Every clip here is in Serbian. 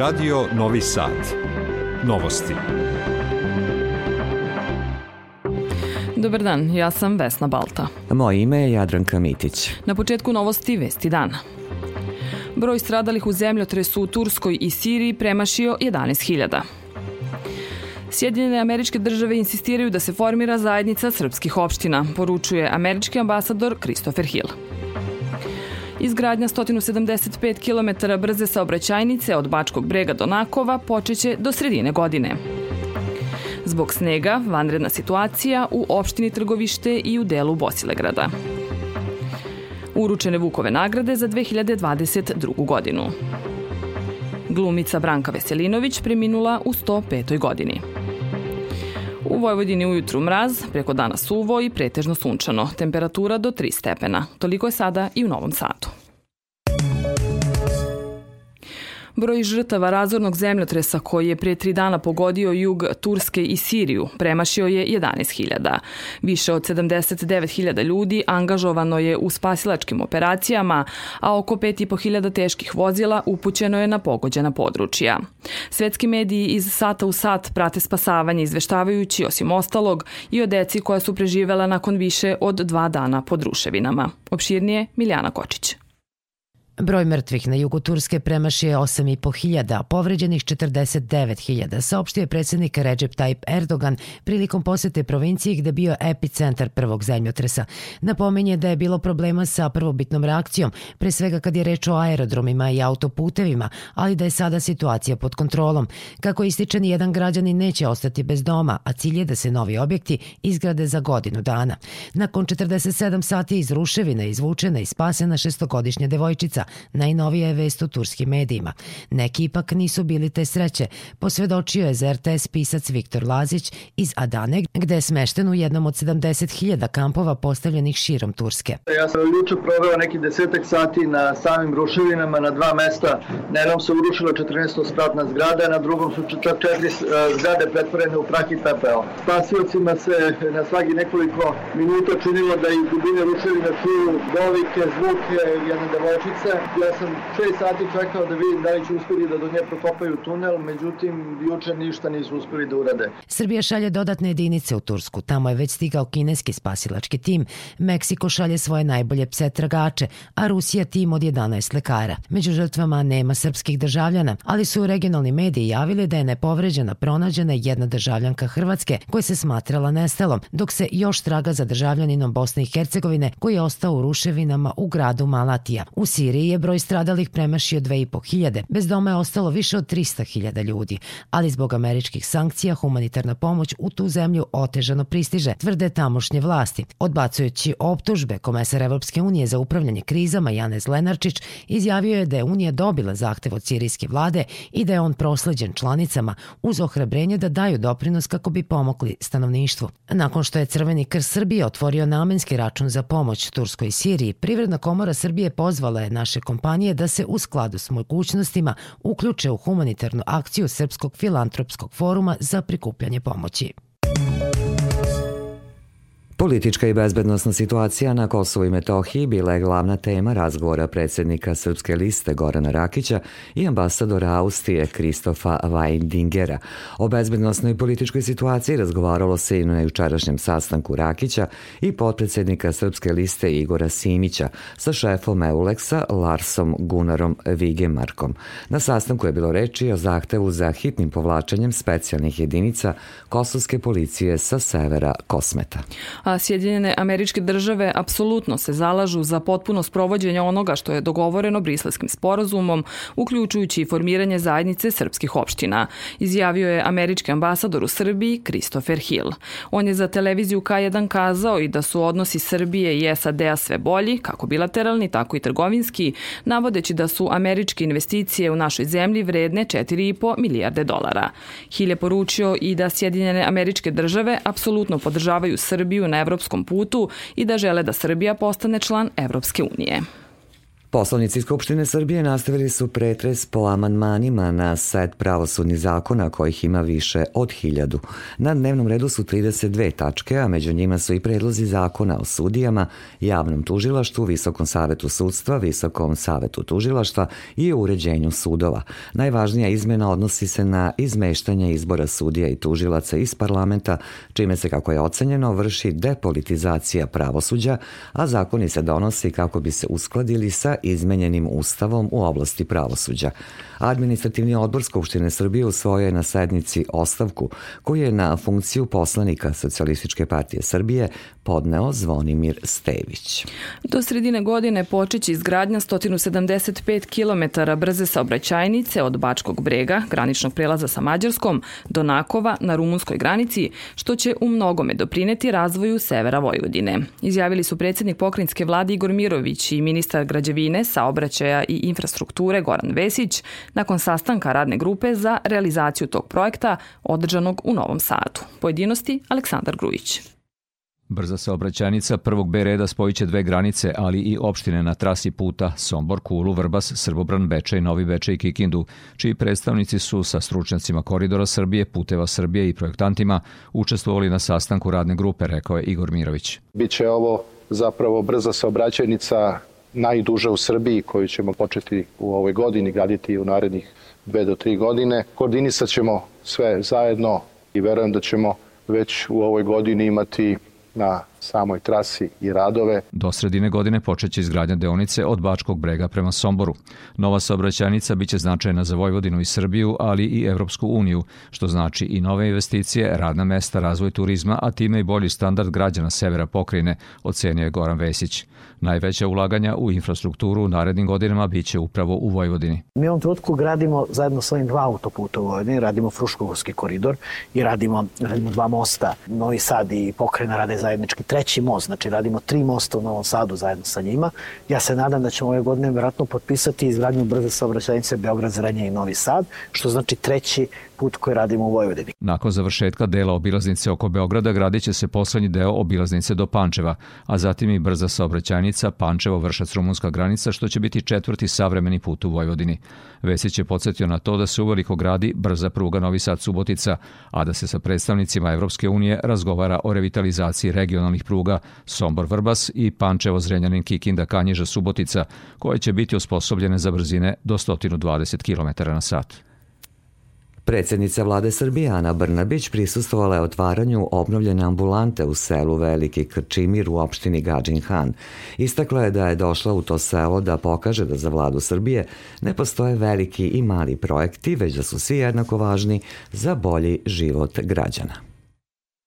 Radio Novi Sad. Novosti. Dobar dan, ja sam Vesna Balta. Moje ime je Jadranka Mitić. Na početku novosti Vesti dana. Broj stradalih u zemljotresu u Turskoj i Siriji premašio 11.000. Sjedinjene američke države insistiraju da se formira zajednica srpskih opština, poručuje američki ambasador Christopher Hill. Izgradnja 175 km brze saobraćajnice od Bačkog brega do Nakova počeće do sredine godine. Zbog snega, vanredna situacija u opštini Trgovište i u delu Bosilegrada. Uručene Vukove nagrade za 2022. godinu. Glumica Branka Veselinović preminula u 105. godini. U Vojvodini ujutru mraz, preko dana suvo i pretežno sunčano. Temperatura do 3 stepena. Toliko je sada i u Novom Sadu. Broj žrtava razornog zemljotresa koji je pre tri dana pogodio jug Turske i Siriju premašio je 11.000. Više od 79.000 ljudi angažovano je u spasilačkim operacijama, a oko 5.500 teških vozila upućeno je na pogođena područja. Svetski mediji iz sata u sat prate spasavanje izveštavajući osim ostalog i o deci koja su preživela nakon više od dva dana pod ruševinama. Opširnije Miljana Kočić. Broj mrtvih na jugu Turske premašio je 8.500, a povređenih 49.000, saopštio je predsednik Recep Tayyip Erdogan prilikom posete provinciji gde bio epicentar prvog zemljotresa. Napominje da je bilo problema sa prvobitnom reakcijom, pre svega kad je reč o aerodromima i autoputevima, ali da je sada situacija pod kontrolom. Kako ističe, ni jedan građanin neće ostati bez doma, a cilj je da se novi objekti izgrade za godinu dana. Nakon 47 sati iz ruševina izvučena i spasena šestogodišnja devojčica, Najnovija je vest u turskim medijima. Neki ipak nisu bili te sreće, posvedočio je za RTS pisac Viktor Lazić iz Adane, gde je smešten u jednom od 70.000 kampova postavljenih širom Turske. Ja sam juče proveo neki desetak sati na samim ruševinama na dva mesta. Na jednom se urušila 14-spratna zgrada, na drugom su čak četiri e, zgrade pretvorene u prah i pepeo. Spasiocima se na svaki nekoliko minuta činilo da iz dubine ruševina čuju dovike, zvuke jedne devojčice Ja sam 6 sati čekao da vidim da li će uspeli da do nje prokopaju tunel, međutim, juče ništa nisu uspeli da urade. Srbija šalje dodatne jedinice u Tursku. Tamo je već stigao kineski spasilački tim. Meksiko šalje svoje najbolje pse tragače, a Rusija tim od 11 lekara. Među žrtvama nema srpskih državljana, ali su regionalni mediji javili da je nepovređena pronađena jedna državljanka Hrvatske koja se smatrala nestalom, dok se još traga za državljaninom Bosne i Hercegovine koji je ostao u ruševinama u gradu Malatija. U Siriji je broj stradalih premašio 2500. Bez doma je ostalo više od 300.000 ljudi, ali zbog američkih sankcija humanitarna pomoć u tu zemlju otežano pristiže, tvrde tamošnje vlasti. Odbacujući optužbe, komesar Evropske unije za upravljanje krizama Janez Lenarčić izjavio je da je Unija dobila zahtev od sirijske vlade i da je on prosleđen članicama uz ohrabrenje da daju doprinos kako bi pomogli stanovništvu. Nakon što je Crveni krst Srbije otvorio namenski račun za pomoć Turskoj Siriji, Privredna komora Srbije pozvala je naše kompanije da se u skladu s mogućnostima uključe u humanitarnu akciju Srpskog filantropskog foruma za prikupljanje pomoći. Politička i bezbednostna situacija na Kosovo i Metohiji bila je glavna tema razgovora predsednika Srpske liste Gorana Rakića i ambasadora Austrije Kristofa Weindingera. O bezbednostnoj i političkoj situaciji razgovaralo se i na jučerašnjem sastanku Rakića i potpredsednika Srpske liste Igora Simića sa šefom Euleksa Larsom Gunarom Vigemarkom. Na sastanku je bilo reči o zahtevu za hitnim povlačenjem specijalnih jedinica kosovske policije sa severa Kosmeta a Sjedinjene američke države apsolutno se zalažu za potpuno sprovođenje onoga što je dogovoreno brislavskim sporazumom, uključujući i formiranje zajednice srpskih opština, izjavio je američki ambasador u Srbiji Christopher Hill. On je za televiziju K1 kazao i da su odnosi Srbije i SAD-a sve bolji, kako bilateralni, tako i trgovinski, navodeći da su američke investicije u našoj zemlji vredne 4,5 milijarde dolara. Hill je poručio i da Sjedinjene američke države apsolutno podržavaju Srbiju na evropskom putu i da žele da Srbija postane član Evropske unije. Poslanici Skupštine Srbije nastavili su pretres po amandmanima na set pravosudnih zakona kojih ima više od hiljadu. Na dnevnom redu su 32 tačke, a među njima su i predlozi zakona o sudijama, javnom tužilaštvu, Visokom savetu sudstva, Visokom savetu tužilaštva i uređenju sudova. Najvažnija izmena odnosi se na izmeštanje izbora sudija i tužilaca iz parlamenta, čime se, kako je ocenjeno, vrši depolitizacija pravosuđa, a zakoni se donosi kako bi se uskladili sa izmenjenim ustavom u oblasti pravosuđa. Administrativni odbor Skupštine Srbije usvojio je na sednici ostavku koju je na funkciju poslanika Socijalističke partije Srbije podneo Zvonimir Stević. Do sredine godine počeći izgradnja 175 km brze saobraćajnice od Bačkog brega, graničnog prelaza sa Mađarskom, do Nakova na rumunskoj granici, što će u mnogome doprineti razvoju severa Vojvodine. Izjavili su predsednik pokrinjske vlade Igor Mirović i ministar građevine, saobraćaja i infrastrukture Goran Vesić nakon sastanka radne grupe za realizaciju tog projekta održanog u Novom Sadu. Pojedinosti Aleksandar Grujić. Brza saobraćajnica prvog B reda spojiće dve granice, ali i opštine na trasi puta Sombor, Kulu, Vrbas, Srbobran, Bečej, Novi Bečej i Kikindu, čiji predstavnici su sa stručnjacima Koridora Srbije, Puteva Srbije i projektantima učestvovali na sastanku radne grupe, rekao je Igor Mirović. Biće ovo zapravo brza saobraćajnica najduža u Srbiji koju ćemo početi u ovoj godini, graditi u narednih dve do tri godine. Koordinisat ćemo sve zajedno i verujem da ćemo već u ovoj godini imati na samoj trasi i radove. Do sredine godine počeće izgradnja deonice od Bačkog brega prema Somboru. Nova saobraćajnica biće značajna za Vojvodinu i Srbiju, ali i Evropsku uniju, što znači i nove investicije, radna mesta, razvoj turizma, a time i bolji standard građana severa pokrajine, ocenio je Goran Vesić. Najveća ulaganja u infrastrukturu u narednim godinama biće upravo u Vojvodini. Mi u ovom trenutku gradimo zajedno sa ovim dva autoputa u Vojvodini, radimo Fruškogorski koridor i radimo, radimo dva mosta. Novi Sad i pokrajina rade zajednički treći most, znači radimo tri mosta u Novom Sadu zajedno sa njima. Ja se nadam da ćemo ove godine verovatno potpisati izgradnju brze saobraćajnice Beograd, Zrenje i Novi Sad, što znači treći put koji radimo u Vojvodini. Nakon završetka dela obilaznice oko Beograda gradit će se poslednji deo obilaznice do Pančeva, a zatim i brza saobraćajnica Pančevo-Vršac-Rumunska granica, što će biti četvrti savremeni put u Vojvodini. Vesić je podsjetio na to da se uveliko gradi brza pruga Novi Sad-Subotica, a da se sa predstavnicima Evropske unije razgovara o revitalizaciji regionalnih pruga Sombor-Vrbas i Pančevo-Zrenjanin-Kikinda-Kanjiža-Subotica, koje će biti osposobljene za brzine do 120 km na sat. Predsednica vlade Srbije Ana Brnabić prisustovala je otvaranju obnovljene ambulante u selu Veliki Krčimir u opštini Gadžin Han. Istakla je da je došla u to selo da pokaže da za vladu Srbije ne postoje veliki i mali projekti, već da su svi jednako važni za bolji život građana.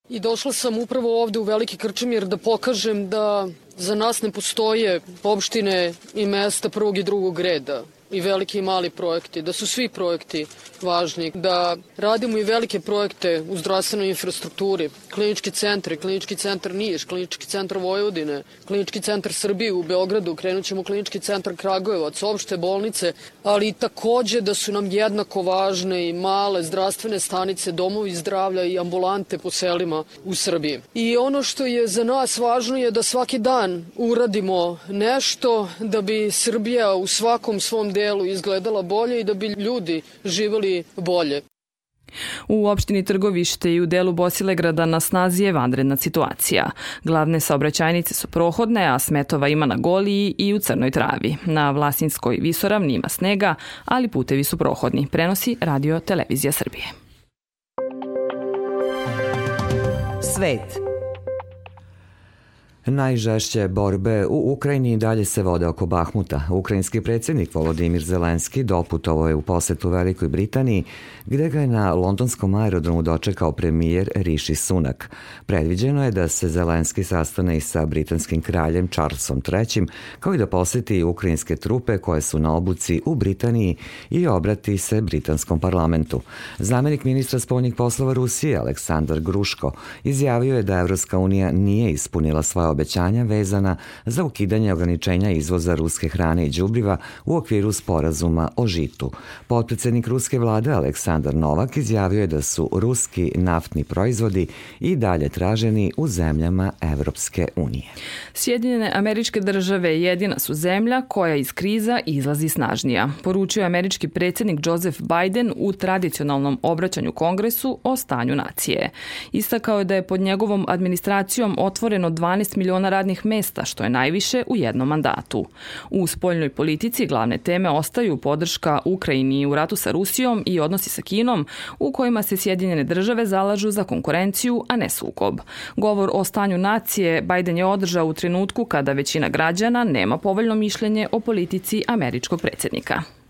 I došla sam upravo ovde u Veliki Krčimir da pokažem da za nas ne postoje opštine i mesta prvog i drugog reda i veliki i mali projekti, da su svi projekti važni, da radimo i velike projekte u zdravstvenoj infrastrukturi, klinički centri, klinički centar Niš, klinički centar Vojvodine, klinički centar Srbije u Beogradu, krenut ćemo klinički centar Kragujevac, opšte bolnice, ali i takođe da su nam jednako važne i male zdravstvene stanice, domovi zdravlja i ambulante po selima u Srbiji. I ono što je za nas važno je da svaki dan uradimo nešto da bi Srbija u svakom svom delu izgledala bolje i da bi ljudi živeli bolje. U opštini Trgovište i u delu Bosilegrada na snazi je vanredna situacija. Glavne saobraćajnice su prohodne, a smetova ima na Goliji i u Crnoj travi. Na Vlasinskoj visoravni ima snega, ali putevi su prohodni, prenosi Radio Televizija Srbije. Svet Najžešće borbe u Ukrajini dalje se vode oko Bahmuta. Ukrajinski predsjednik Volodimir Zelenski doputovo je u posetu Velikoj Britaniji, gde ga je na londonskom aerodromu dočekao premijer Rishi Sunak. Predviđeno je da se Zelenski sastane i sa britanskim kraljem Charlesom III, kao i da poseti ukrajinske trupe koje su na obuci u Britaniji i obrati se britanskom parlamentu. Zamenik ministra spoljnih poslova Rusije Aleksandar Gruško izjavio je da Evropska unija nije ispunila svoje obećanja vezana za ukidanje ograničenja izvoza ruske hrane i đubriva u okviru sporazuma o žitu. Potpredsednik ruske vlade Aleksandar Novak izjavio je da su ruski naftni proizvodi i dalje traženi u zemljama Evropske unije. Sjedinjene američke države jedina su zemlja koja iz kriza izlazi snažnija, poručio američki predsednik Joseph Biden u tradicionalnom obraćanju Kongresu o stanju nacije. Istakao je da je pod njegovom administracijom otvoreno 12 miliona radnih mesta, što je najviše u jednom mandatu. U spoljnoj politici glavne teme ostaju podrška Ukrajini u ratu sa Rusijom i odnosi sa Kinom, u kojima se Sjedinjene države zalažu za konkurenciju, a ne sukob. Govor o stanju nacije Biden je održao u trenutku kada većina građana nema povoljno mišljenje o politici američkog predsednika.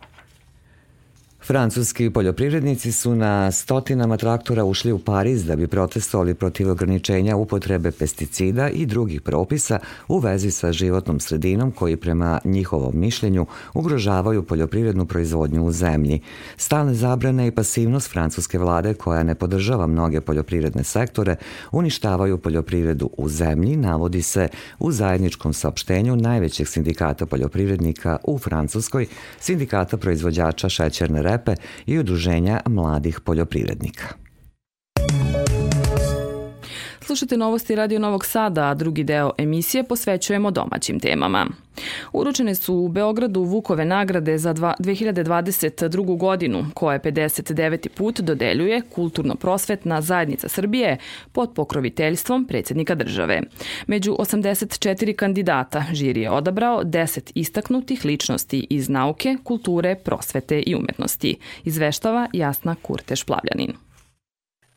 Francuski poljoprivrednici su na stotinama traktora ušli u Pariz da bi protestovali protiv ograničenja upotrebe pesticida i drugih propisa u vezi sa životnom sredinom koji prema njihovom mišljenju ugrožavaju poljoprivrednu proizvodnju u zemlji. Stalne zabrane i pasivnost francuske vlade koja ne podržava mnoge poljoprivredne sektore uništavaju poljoprivredu u zemlji, navodi se u zajedničkom saopštenju najvećeg sindikata poljoprivrednika u Francuskoj, sindikata proizvođača šećerne repe i udruženja mladih poljoprivrednika. Slušajte novosti Radio Novog Sada, a drugi deo emisije posvećujemo domaćim temama. Uručene su u Beogradu Vukove nagrade za 2022. godinu, koje 59. put dodeljuje Kulturno-prosvetna zajednica Srbije pod pokroviteljstvom predsednika države. Među 84 kandidata žiri je odabrao 10 istaknutih ličnosti iz nauke, kulture, prosvete i umetnosti, izveštava Jasna Kurteš-Plavljanin.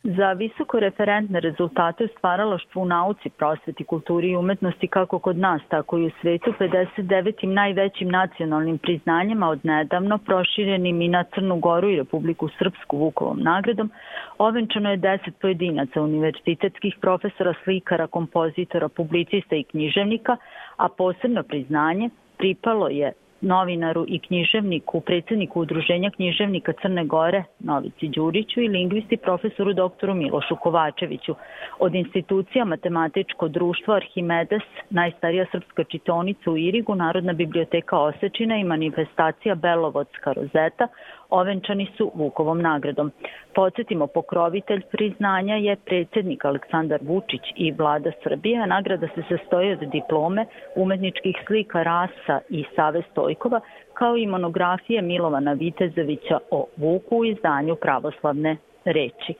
Za visoko referentne rezultate u stvaralaštvu u nauci, prosveti, kulturi i umetnosti kako kod nas, tako i u svetu 59. najvećim nacionalnim priznanjima od nedavno proširenim i na Crnu Goru i Republiku Srpsku Vukovom nagradom, ovenčano je 10 pojedinaca univerzitetskih profesora, slikara, kompozitora, publicista i književnika, a posebno priznanje pripalo je novinaru i književniku, predsedniku Udruženja književnika Crne Gore, Novici Đuriću i lingvisti profesoru doktoru Milošu Kovačeviću. Od institucija Matematičko društvo Arhimedes, najstarija srpska čitonica u Irigu, Narodna biblioteka Osečina i manifestacija Belovodska rozeta, ovenčani su Vukovom nagradom. Podsjetimo, pokrovitelj priznanja je predsednik Aleksandar Vučić i vlada Srbije, nagrada se sastoji od diplome, umetničkih slika Rasa i Save Stojkova, kao i monografije Milovana Vitezovića o Vuku u izdanju pravoslavne reči.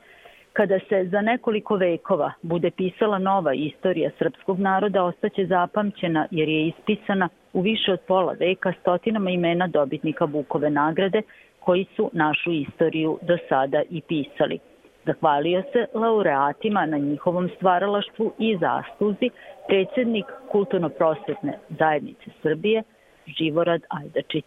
Kada se za nekoliko vekova bude pisala nova istorija srpskog naroda, ostaće zapamćena jer je ispisana u više od pola veka stotinama imena dobitnika Vukove nagrade koji su našu istoriju do sada i pisali. Zahvalio se laureatima na njihovom stvaralaštvu i zasluzi predsednik Kulturno-prosvetne zajednice Srbije Živorad Ajdačić.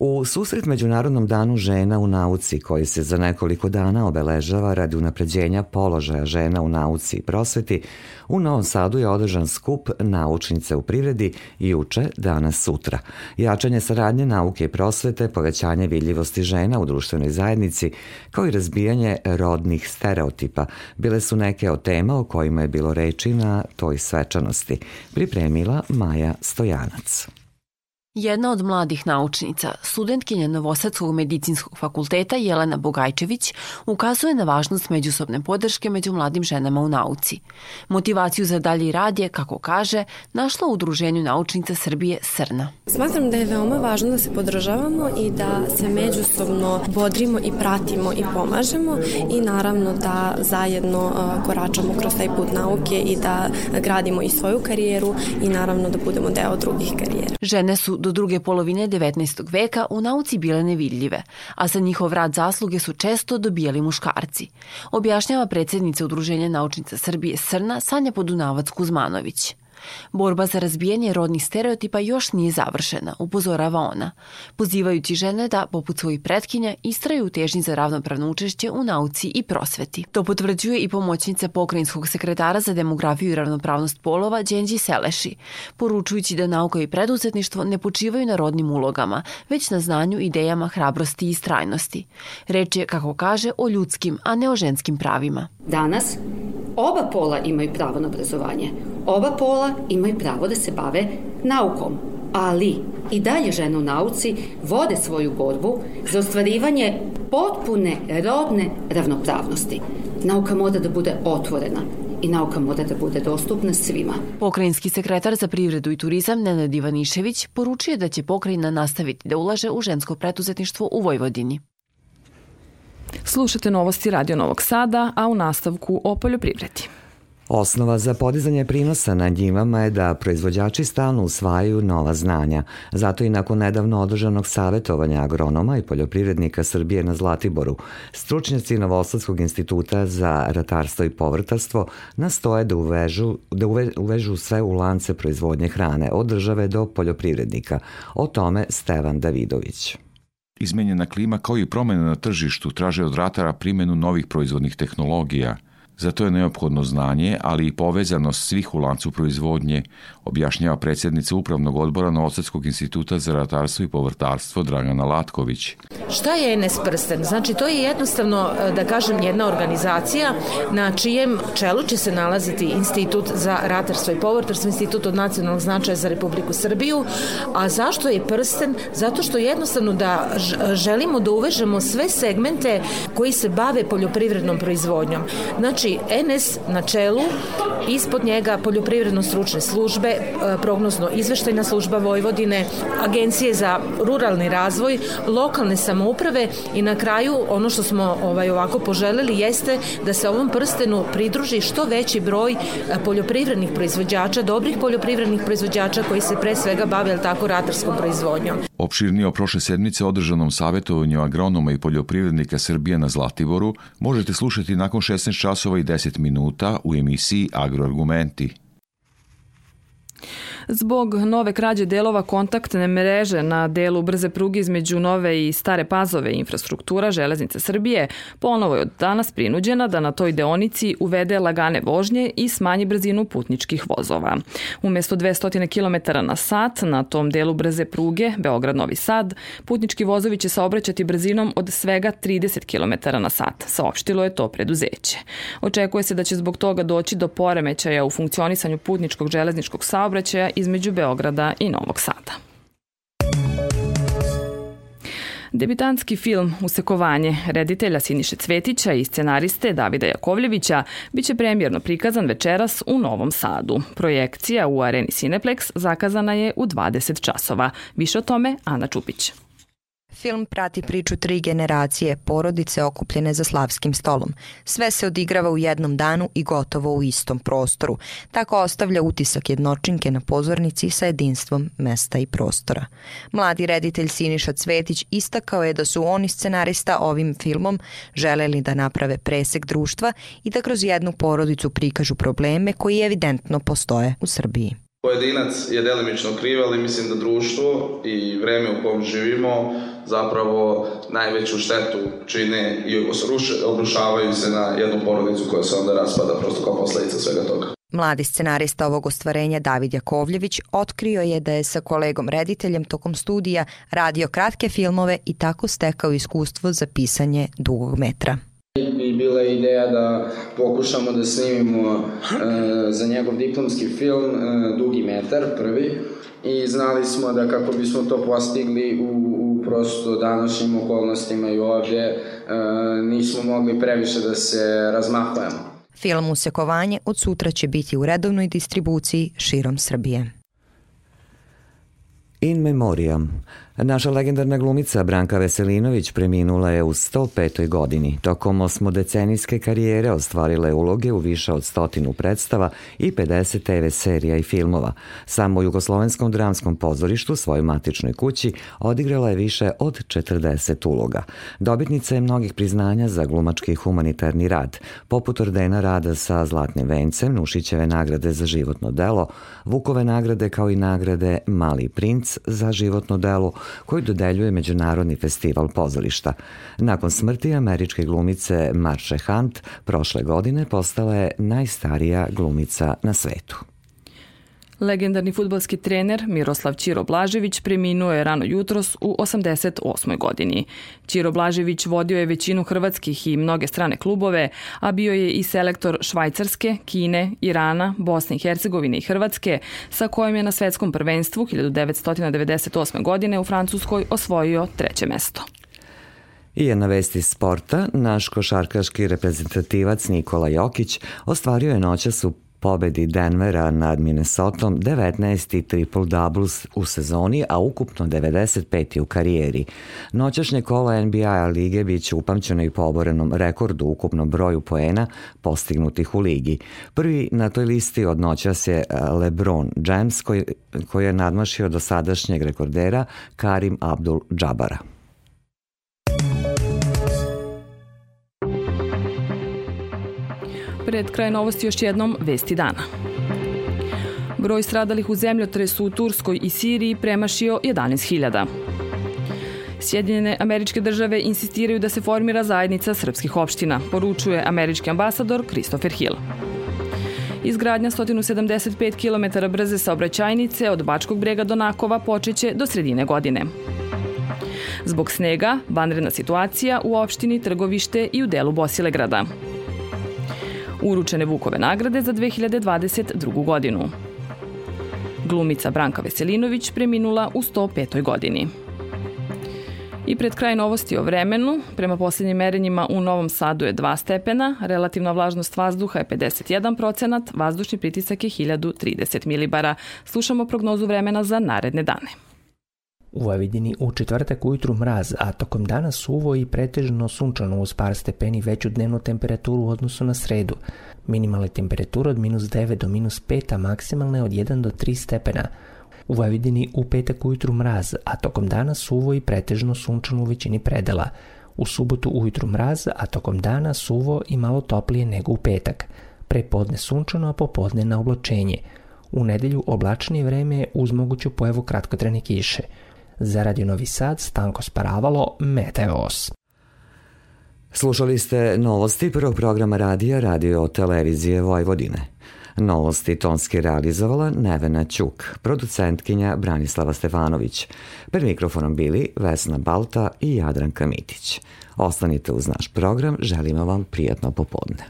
U susret Međunarodnom danu žena u nauci, koji se za nekoliko dana obeležava radi unapređenja položaja žena u nauci i prosveti, u Novom Sadu je održan skup naučnice u privredi i uče danas sutra. Jačanje saradnje nauke i prosvete, povećanje vidljivosti žena u društvenoj zajednici, kao i razbijanje rodnih stereotipa, bile su neke od tema o kojima je bilo reči na toj svečanosti, pripremila Maja Stojanac. Jedna od mladih naučnica, studentkinja Novosadskog medicinskog fakulteta Jelena Bogajčević, ukazuje na važnost međusobne podrške među mladim ženama u nauci. Motivaciju za dalji rad je, kako kaže, našla u Udruženju naučnica Srbije Srna. Smatram da je veoma važno da se podržavamo i da se međusobno bodrimo i pratimo i pomažemo i naravno da zajedno koračamo kroz taj put nauke i da gradimo i svoju karijeru i naravno da budemo deo drugih karijera. Žene su do druge polovine 19. veka u nauci bile nevidljive, a za njihov rad zasluge su često dobijali muškarci. Objašnjava predsednica Udruženja naučnica Srbije Srna Sanja Podunavac Kuzmanović. Borba za razbijanje rodnih stereotipa još nije završena, upozorava ona, pozivajući žene da, poput svojih pretkinja, istraju u težnji za ravnopravno učešće u nauci i prosveti. To potvrđuje i pomoćnica pokrajinskog sekretara za demografiju i ravnopravnost polova Đenđi Seleši, poručujući da nauka i preduzetništvo ne počivaju na rodnim ulogama, već na znanju, idejama, hrabrosti i strajnosti. Reč je, kako kaže, o ljudskim, a ne o ženskim pravima. Danas oba pola imaju pravo na obrazovanje. Oba pola imaju pravo da se bave naukom, ali i dalje žene u nauci vode svoju borbu za ostvarivanje potpune rodne ravnopravnosti. Nauka mora da bude otvorena, i nauka mora da bude dostupna svima. Pokrajinski sekretar za privredu i turizam Nenad Ivanišević poručuje da će pokrajina nastaviti da ulaže u žensko preduzetništvo u Vojvodini. Slušate novosti Radio Novog Sada, a u nastavku o poljoprivredi. Osnova za podizanje prinosa na njivama je da proizvođači stalno usvajaju nova znanja. Zato i nakon nedavno održanog savetovanja agronoma i poljoprivrednika Srbije na Zlatiboru, stručnjaci Novosadskog instituta za ratarstvo i povrtarstvo nastoje da uvežu, da uve, uvežu sve u lance proizvodnje hrane, od države do poljoprivrednika. O tome Stevan Davidović. Izmenjena klima kao i promene na tržištu traže od ratara primenu novih proizvodnih tehnologija – Za to je neophodno znanje, ali i povezanost svih u lancu proizvodnje, objašnjava predsjednica Upravnog odbora Novosadskog instituta za ratarstvo i povrtarstvo Dragana Latković. Šta je NS Prsten? Znači, to je jednostavno, e, da kažem, jedna organizacija na čijem čelu će se nalaziti Institut za ratarstvo i povrtarstvo, Institut od nacionalnog značaja za Republiku Srbiju. A zašto je Prsten? Zato što jednostavno da želimo da uvežemo sve segmente koji se bave poljoprivrednom proizvodnjom. Znači, NS na čelu, ispod njega poljoprivredno-stručne službe, prognozno izveštajna služba Vojvodine, agencije za ruralni razvoj, lokalne samouprave i na kraju ono što smo ovaj ovako poželeli jeste da se ovom prstenu pridruži što veći broj e, poljoprivrednih proizvođača, dobrih poljoprivrednih proizvođača koji se pre svega bave tako ratarskom proizvodnjom. Opširnije o prošle sedmice održanom savjetovanju agronoma i poljoprivrednika Srbije na Zlatiboru možete slušati nakon 16 časova i 10 minuta u emisiji Agroargumenti. Zbog nove krađe delova kontaktne mreže na delu brze pruge između Nove i Stare Pazove infrastruktura Železnice Srbije ponovo je od danas prinuđena da na toj deonici uvede lagane vožnje i smanji brzinu putničkih vozova. Umesto 200 km na sat na tom delu brze pruge Beograd-Novi Sad, putnički vozovi će saobraćati brzinom od svega 30 km na sat, saopštilo je to preduzeće. Očekuje se da će zbog toga doći do poremećaja u funkcionisanju putničkog železničkog saobraćaja između Beograda i Novog Sada. Debitanski film Usekovanje reditelja Siniše Cvetića i scenariste Davida Jakovljevića biće premjerno prikazan večeras u Novom Sadu. Projekcija u areni Cineplex zakazana je u 20 časova. Više o tome Ana Čupić. Film prati priču tri generacije porodice okupljene za slavskim stolom. Sve se odigrava u jednom danu i gotovo u istom prostoru. Tako ostavlja utisak jednočinke na pozornici sa jedinstvom mesta i prostora. Mladi reditelj Siniša Cvetić istakao je da su oni scenarista ovim filmom želeli da naprave presek društva i da kroz jednu porodicu prikažu probleme koji evidentno postoje u Srbiji. Pojedinac je delimično kriv, ali mislim da društvo i vreme u kom živimo zapravo najveću štetu čine i obrušavaju se na jednu porodicu koja se onda raspada prosto kao posledica svega toga. Mladi scenarista ovog ostvarenja David Jakovljević otkrio je da je sa kolegom rediteljem tokom studija radio kratke filmove i tako stekao iskustvo za pisanje dugog metra bila ideja da pokušamo da snimimo uh, za njegov diplomski film uh, Dugi metar, prvi, i znali smo da kako bismo to postigli u, u prosto današnjim okolnostima i ovdje uh, nismo mogli previše da se razmahujemo. Film Usekovanje od sutra će biti u redovnoj distribuciji širom Srbije. In Memoriam Naša legendarna glumica Branka Veselinović preminula je u 105. godini. Tokom osmodecenijske karijere ostvarile uloge u više od stotinu predstava i 50 TV serija i filmova. Samo u Jugoslovenskom dramskom pozorištu, svojoj matičnoj kući, odigrala je više od 40 uloga. Dobitnica je mnogih priznanja za glumački humanitarni rad, poput ordena rada sa Zlatnim vencem, Nušićeve nagrade za životno delo, Vukove nagrade kao i nagrade Mali princ za životno delo, koju dodeljuje Međunarodni festival pozorišta. Nakon smrti američke glumice Marše Hunt prošle godine postala je najstarija glumica na svetu. Legendarni futbalski trener Miroslav Ćiro Blažević preminuo je rano jutros u 88. godini. Ćiro Blažević vodio je većinu hrvatskih i mnoge strane klubove, a bio je i selektor Švajcarske, Kine, Irana, Bosne i Hercegovine i Hrvatske, sa kojim je na svetskom prvenstvu 1998. godine u Francuskoj osvojio treće mesto. I jedna vest iz sporta, naš košarkaški reprezentativac Nikola Jokić ostvario je noćas u pobedi Denvera nad Minnesotom 19. triple doubles u sezoni, a ukupno 95. u karijeri. Noćašnje kolo NBA lige biće upamćeno i po oborenom rekordu ukupnom broju poena postignutih u ligi. Prvi na toj listi od noćas je eh, LeBron James koji, koji je nadmašio do sadašnjeg rekordera Karim Abdul Džabara. Pred kraj novosti još jednom vesti dana. Broj stradalih u zemljotresu u Turskoj i Siriji premašio 11.000. Sjedinjene američke države insistiraju da se formira zajednica srpskih opština, poručuje američki ambasador Christopher Hill. Izgradnja 175 km brze saobraćajnice od Bačkog brega do Nakova počeće do sredine godine. Zbog snega, vanredna situacija u opštini Trgovište i u delu Bosilegrada uručene Vukove nagrade za 2022. godinu. Glumica Branka Veselinović preminula u 105. godini. I pred kraj novosti o vremenu, prema posljednjim merenjima u Novom Sadu je 2 stepena, relativna vlažnost vazduha je 51 procenat, vazdušni pritisak je 1030 milibara. Slušamo prognozu vremena za naredne dane. U Vojvodini u četvrtak ujutru mraz, a tokom dana suvo i pretežno sunčano uz par stepeni veću dnevnu temperaturu u odnosu na sredu. Minimalne temperature od minus 9 do minus 5, a maksimalne od 1 do 3 stepena. U Vojvodini u petak ujutru mraz, a tokom dana suvo i pretežno sunčano u većini predela. U subotu ujutru mraz, a tokom dana suvo i malo toplije nego u petak. Prepodne sunčano, a popodne na oblačenje. U nedelju oblačnije vreme uz moguću pojavu kratkotrene kiše. Za Radio Novi Sad, Stanko Sparavalo, Meteos. Slušali ste novosti prvog programa radija Radio Televizije Vojvodine. Novosti tonski realizovala Nevena Ćuk, producentkinja Branislava Stefanović. Pred mikrofonom bili Vesna Balta i Jadranka Mitić. Ostanite uz naš program, želimo vam prijatno popodne.